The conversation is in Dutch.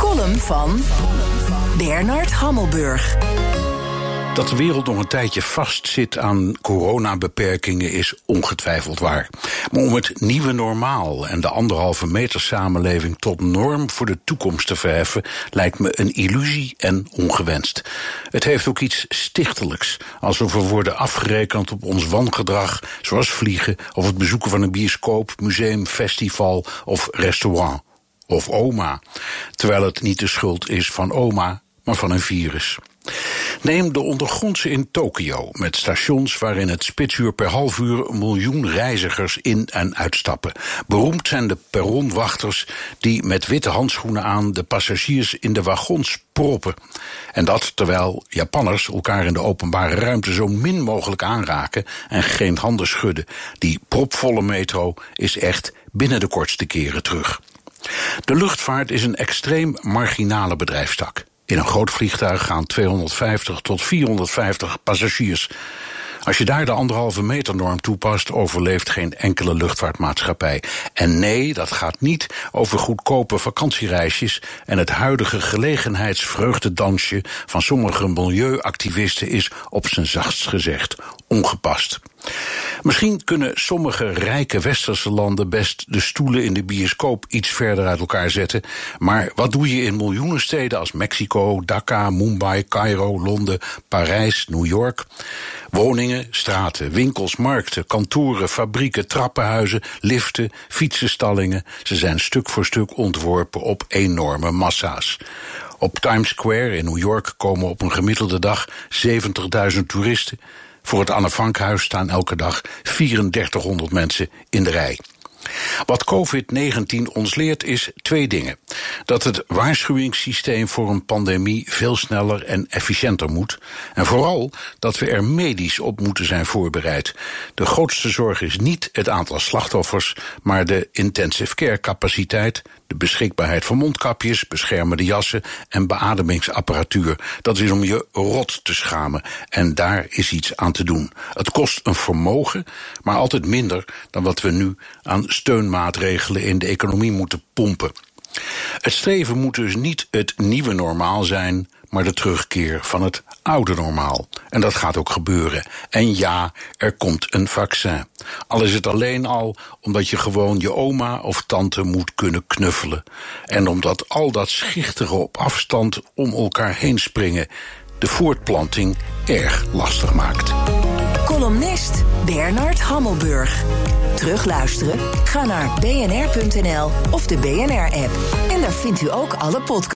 column van Bernard Hammelburg. Dat de wereld nog een tijdje vastzit aan coronabeperkingen is ongetwijfeld waar. Maar om het nieuwe normaal en de anderhalve meter samenleving tot norm voor de toekomst te verheffen, lijkt me een illusie en ongewenst. Het heeft ook iets stichtelijks, alsof we worden afgerekend op ons wangedrag, zoals vliegen of het bezoeken van een bioscoop, museum, festival of restaurant. Of oma, terwijl het niet de schuld is van oma, maar van een virus. Neem de ondergrondse in Tokio, met stations waarin het spitsuur per half uur een miljoen reizigers in- en uitstappen. Beroemd zijn de perronwachters die met witte handschoenen aan de passagiers in de wagons proppen. En dat terwijl Japanners elkaar in de openbare ruimte zo min mogelijk aanraken en geen handen schudden. Die propvolle metro is echt binnen de kortste keren terug. De luchtvaart is een extreem marginale bedrijfstak. In een groot vliegtuig gaan 250 tot 450 passagiers. Als je daar de anderhalve meter norm toepast, overleeft geen enkele luchtvaartmaatschappij. En nee, dat gaat niet over goedkope vakantiereisjes. En het huidige gelegenheidsvreugdedansje van sommige milieuactivisten is op zijn zachtst gezegd ongepast. Misschien kunnen sommige rijke westerse landen best de stoelen in de bioscoop iets verder uit elkaar zetten. Maar wat doe je in miljoenen steden als Mexico, Dhaka, Mumbai, Cairo, Londen, Parijs, New York? Woningen, straten, winkels, markten, kantoren, fabrieken, trappenhuizen, liften, fietsenstallingen. Ze zijn stuk voor stuk ontworpen op enorme massa's. Op Times Square in New York komen op een gemiddelde dag 70.000 toeristen. Voor het Anne Frankhuis staan elke dag 3400 mensen in de rij. Wat COVID-19 ons leert is twee dingen. Dat het waarschuwingssysteem voor een pandemie veel sneller en efficiënter moet. En vooral dat we er medisch op moeten zijn voorbereid. De grootste zorg is niet het aantal slachtoffers, maar de intensive care capaciteit, de beschikbaarheid van mondkapjes, beschermende jassen en beademingsapparatuur. Dat is om je rot te schamen. En daar is iets aan te doen. Het kost een vermogen, maar altijd minder dan wat we nu aan steunmaatregelen in de economie moeten pompen. Het streven moet dus niet het nieuwe normaal zijn, maar de terugkeer van het oude normaal. En dat gaat ook gebeuren. En ja, er komt een vaccin. Al is het alleen al omdat je gewoon je oma of tante moet kunnen knuffelen. En omdat al dat schichtige op afstand om elkaar heen springen de voortplanting erg lastig maakt. Columnist Bernard Hammelburg. Terugluisteren? Ga naar bnr.nl of de BNR-app. En daar vindt u ook alle podcasts.